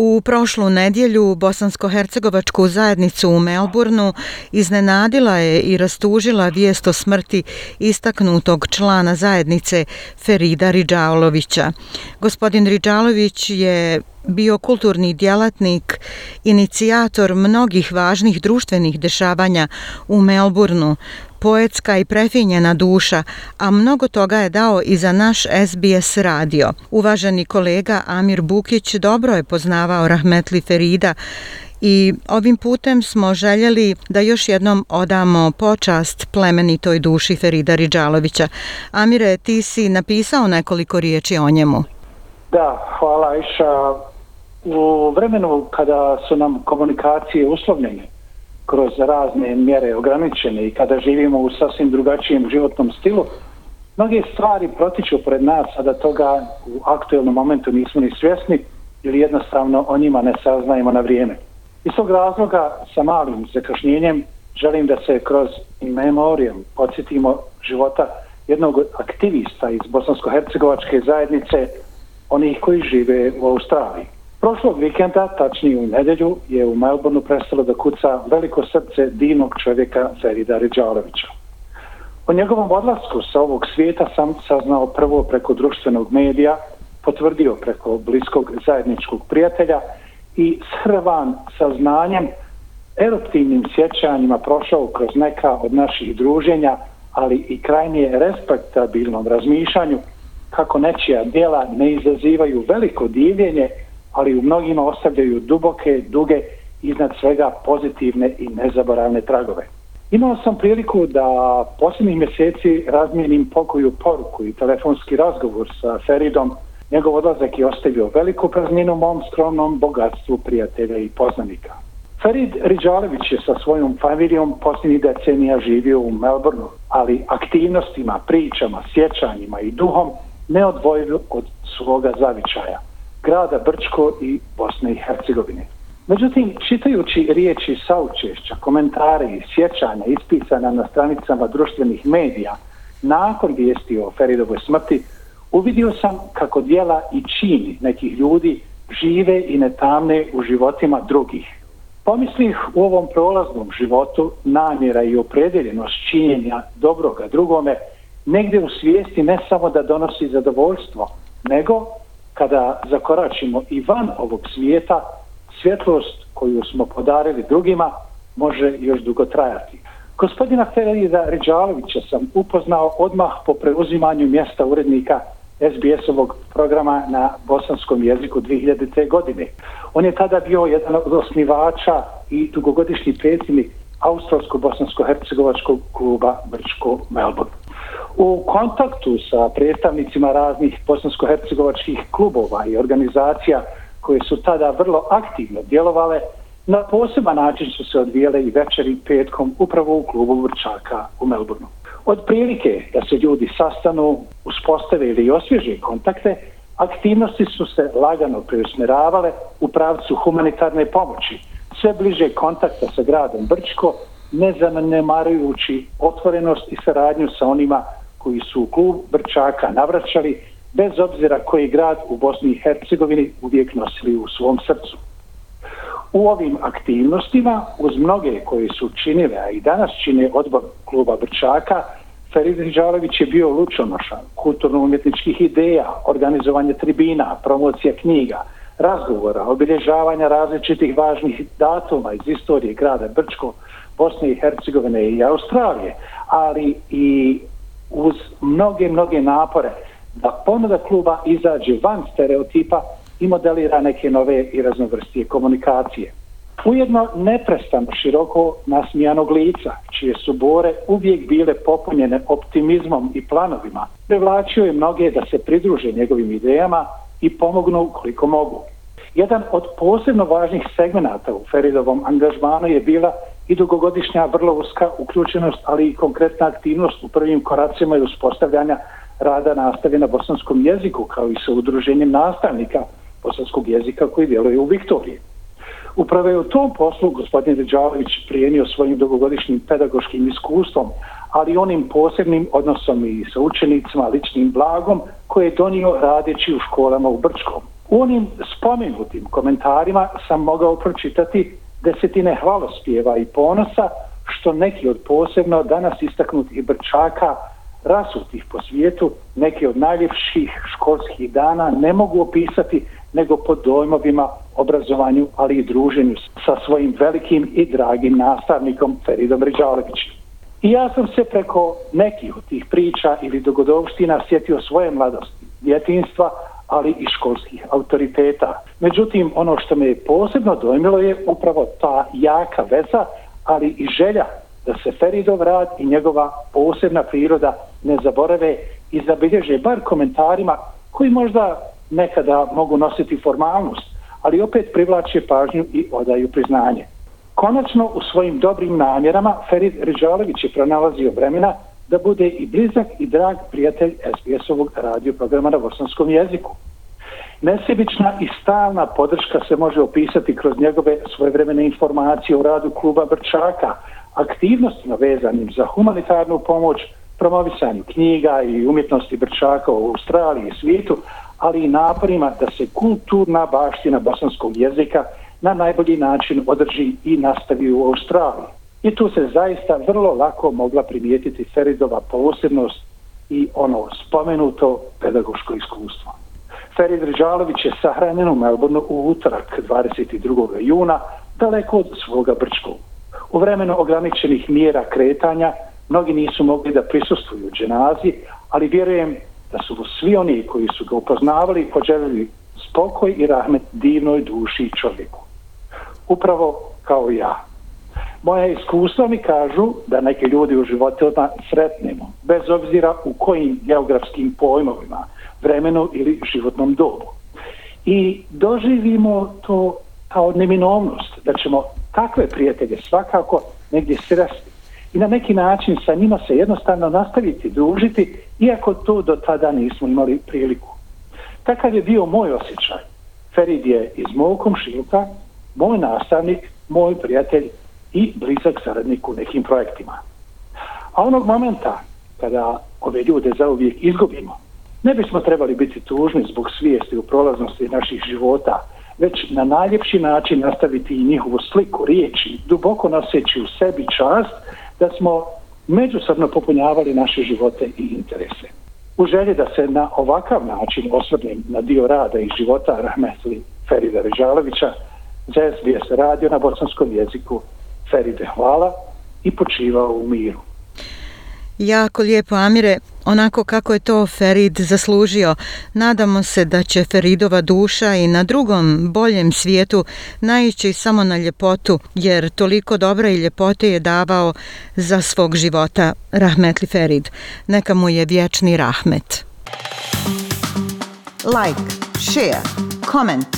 U prošlu nedjelju bosansko-hercegovačku zajednicu u Melbourneu iznenadila je i rastužila vijest o smrti istaknutog člana zajednice Ferida Riđalovića. Gospodin Riđalović je bio kulturni djelatnik, inicijator mnogih važnih društvenih dešavanja u Melbourneu, poetska i prefinjena duša, a mnogo toga je dao i za naš SBS radio. Uvaženi kolega Amir Bukić dobro je poznavao Rahmetli Ferida i ovim putem smo željeli da još jednom odamo počast plemenitoj duši Ferida Ridžalovića. Amire, ti si napisao nekoliko riječi o njemu. Da, hvala Iša. U vremenu kada su nam komunikacije uslovljene, kroz razne mjere ograničene i kada živimo u sasvim drugačijem životnom stilu, mnoge stvari protiču pred nas, a da toga u aktuelnom momentu nismo ni svjesni ili jednostavno o njima ne saznajemo na vrijeme. Iz tog razloga sa malim zakašnjenjem želim da se kroz memorijem podsjetimo života jednog aktivista iz Bosansko-Hercegovačke zajednice, onih koji žive u Australiji. Prošlog vikenda, tačnije u nedelju, je u Melbourneu prestalo da kuca veliko srce divnog čovjeka Ferida Ređalovića. O njegovom odlasku sa ovog svijeta sam saznao prvo preko društvenog medija, potvrdio preko bliskog zajedničkog prijatelja i srvan sa znanjem, eruptivnim sjećanjima prošao kroz neka od naših druženja, ali i krajnije respektabilnom razmišljanju kako nečija dijela ne izazivaju veliko divljenje ali u mnogima ostavljaju duboke, duge, iznad svega pozitivne i nezaboravne tragove. Imao sam priliku da posljednjih mjeseci razmijenim pokoju poruku i telefonski razgovor sa Feridom. Njegov odlazak je ostavio veliku prazninu mom skromnom bogatstvu prijatelja i poznanika. Ferid Riđalević je sa svojom familijom posljednjih decenija živio u Melbourneu, ali aktivnostima, pričama, sjećanjima i duhom ne odvojio od svoga zavičaja grada Brčko i Bosne i Hercegovine. Međutim, čitajući riječi saučešća, komentare i sjećanja ispisana na stranicama društvenih medija nakon vijesti o Feridovoj smrti, uvidio sam kako dijela i čini nekih ljudi žive i netamne u životima drugih. Pomislih u ovom prolaznom životu namjera i opredeljenost činjenja dobroga drugome negdje u svijesti ne samo da donosi zadovoljstvo, nego kada zakoračimo i van ovog svijeta, svjetlost koju smo podarili drugima može još dugo trajati. Gospodina Ferida Ređalovića sam upoznao odmah po preuzimanju mjesta urednika SBS-ovog programa na bosanskom jeziku 2000. godine. On je tada bio jedan od osnivača i dugogodišnji predsjednik Australsko-Bosansko-Hercegovačkog kluba Brčko Melbourne. U kontaktu sa predstavnicima raznih bosansko-hercegovačkih klubova i organizacija koje su tada vrlo aktivno djelovale, na poseban način su se odvijele i večeri petkom upravo u klubu Vrčaka u Melbourneu. Od prilike da se ljudi sastanu, uspostave ili osvježe kontakte, aktivnosti su se lagano preusmeravale u pravcu humanitarne pomoći, sve bliže kontakta sa gradom Brčko, ne zanemarujući otvorenost i saradnju sa onima koji su u klub Brčaka navraćali, bez obzira koji grad u Bosni i Hercegovini uvijek nosili u svom srcu. U ovim aktivnostima, uz mnoge koje su činile, a i danas čine odbor kluba Brčaka, Ferid Hrđalović je bio lučonošan, kulturno-umjetničkih ideja, organizovanje tribina, promocija knjiga, razgovora, obilježavanja različitih važnih datuma iz istorije grada Brčko, Bosne i Hercegovine i Australije, ali i uz mnoge, mnoge napore da ponuda kluba izađe van stereotipa i modelira neke nove i raznovrstije komunikacije. Ujedno neprestano široko nasmijanog lica, čije su bore uvijek bile popunjene optimizmom i planovima, prevlačio je mnoge da se pridruže njegovim idejama i pomognu koliko mogu. Jedan od posebno važnih segmenata u Feridovom angažmanu je bila i dugogodišnja vrlo uska uključenost, ali i konkretna aktivnost u prvim koracima i uspostavljanja rada nastave na bosanskom jeziku, kao i sa udruženjem nastavnika bosanskog jezika koji djeluje u Viktoriji. Upravo je u tom poslu gospodin Ređalović prijenio svojim dugogodišnjim pedagoškim iskustvom, ali onim posebnim odnosom i sa učenicima, ličnim blagom koje je donio radeći u školama u Brčkom. U onim spomenutim komentarima sam mogao pročitati desetine hvalospjeva i ponosa, što neki od posebno danas istaknutih Brčaka rasutih po svijetu, neki od najljepših školskih dana ne mogu opisati nego pod dojmovima obrazovanju, ali i druženju sa svojim velikim i dragim nastavnikom Feridom Riđalevićem. I ja sam se preko nekih od tih priča ili dogodovština sjetio svoje mladosti, djetinstva, ali i školskih autoriteta. Međutim, ono što me je posebno dojmilo je upravo ta jaka veza, ali i želja da se Feridov rad i njegova posebna priroda ne zaborave i zabilježe bar komentarima koji možda nekada mogu nositi formalnost, ali opet privlače pažnju i odaju priznanje. Konačno, u svojim dobrim namjerama, Ferid Riđalović je pronalazio vremena da bude i blizak i drag prijatelj SBS-ovog radioprograma na bosanskom jeziku. Nesebična i stalna podrška se može opisati kroz njegove svojevremene informacije o radu kluba Brčaka, aktivnostima vezanim za humanitarnu pomoć, promovisanju knjiga i umjetnosti Brčaka u Australiji i svijetu, ali i naporima da se kulturna baština bosanskog jezika na najbolji način održi i nastavi u Australiji. I tu se zaista vrlo lako mogla primijetiti Feridova posebnost i ono spomenuto pedagoško iskustvo. Ferid Ređalović je sahranjen u Melbourneu u utorak 22. juna daleko od svoga Brčkog. U vremenu ograničenih mjera kretanja mnogi nisu mogli da prisustuju dženazi, ali vjerujem da su svi oni koji su ga upoznavali poželjeli spokoj i rahmet divnoj duši i čovjeku. Upravo kao ja. Moja iskustva mi kažu da neke ljudi u životima sretnemo, bez obzira u kojim geografskim pojmovima, vremenu ili životnom dobu. I doživimo to kao neminovnost, da ćemo takve prijatelje svakako negdje sresti i na neki način sa njima se jednostavno nastaviti družiti, iako to do tada nismo imali priliku. Takav je bio moj osjećaj. Ferid je iz mog komšiluka, moj nastavnik, moj prijatelj i blizak saradnik u nekim projektima. A onog momenta kada ove ljude zauvijek izgubimo, ne bismo trebali biti tužni zbog svijesti u prolaznosti naših života, već na najljepši način nastaviti i njihovu sliku, riječi, duboko noseći u sebi čast da smo međusobno popunjavali naše živote i interese. U želji da se na ovakav način osvrnem na dio rada i života Rahmetli Ferida Režalovića, za SBS radio na bosanskom jeziku Feride hvala i počivao u miru. Jako lijepo, Amire, onako kako je to Ferid zaslužio. Nadamo se da će Feridova duša i na drugom, boljem svijetu naići samo na ljepotu, jer toliko dobra i ljepote je davao za svog života Rahmetli Ferid. Neka mu je vječni rahmet. Like, share, comment.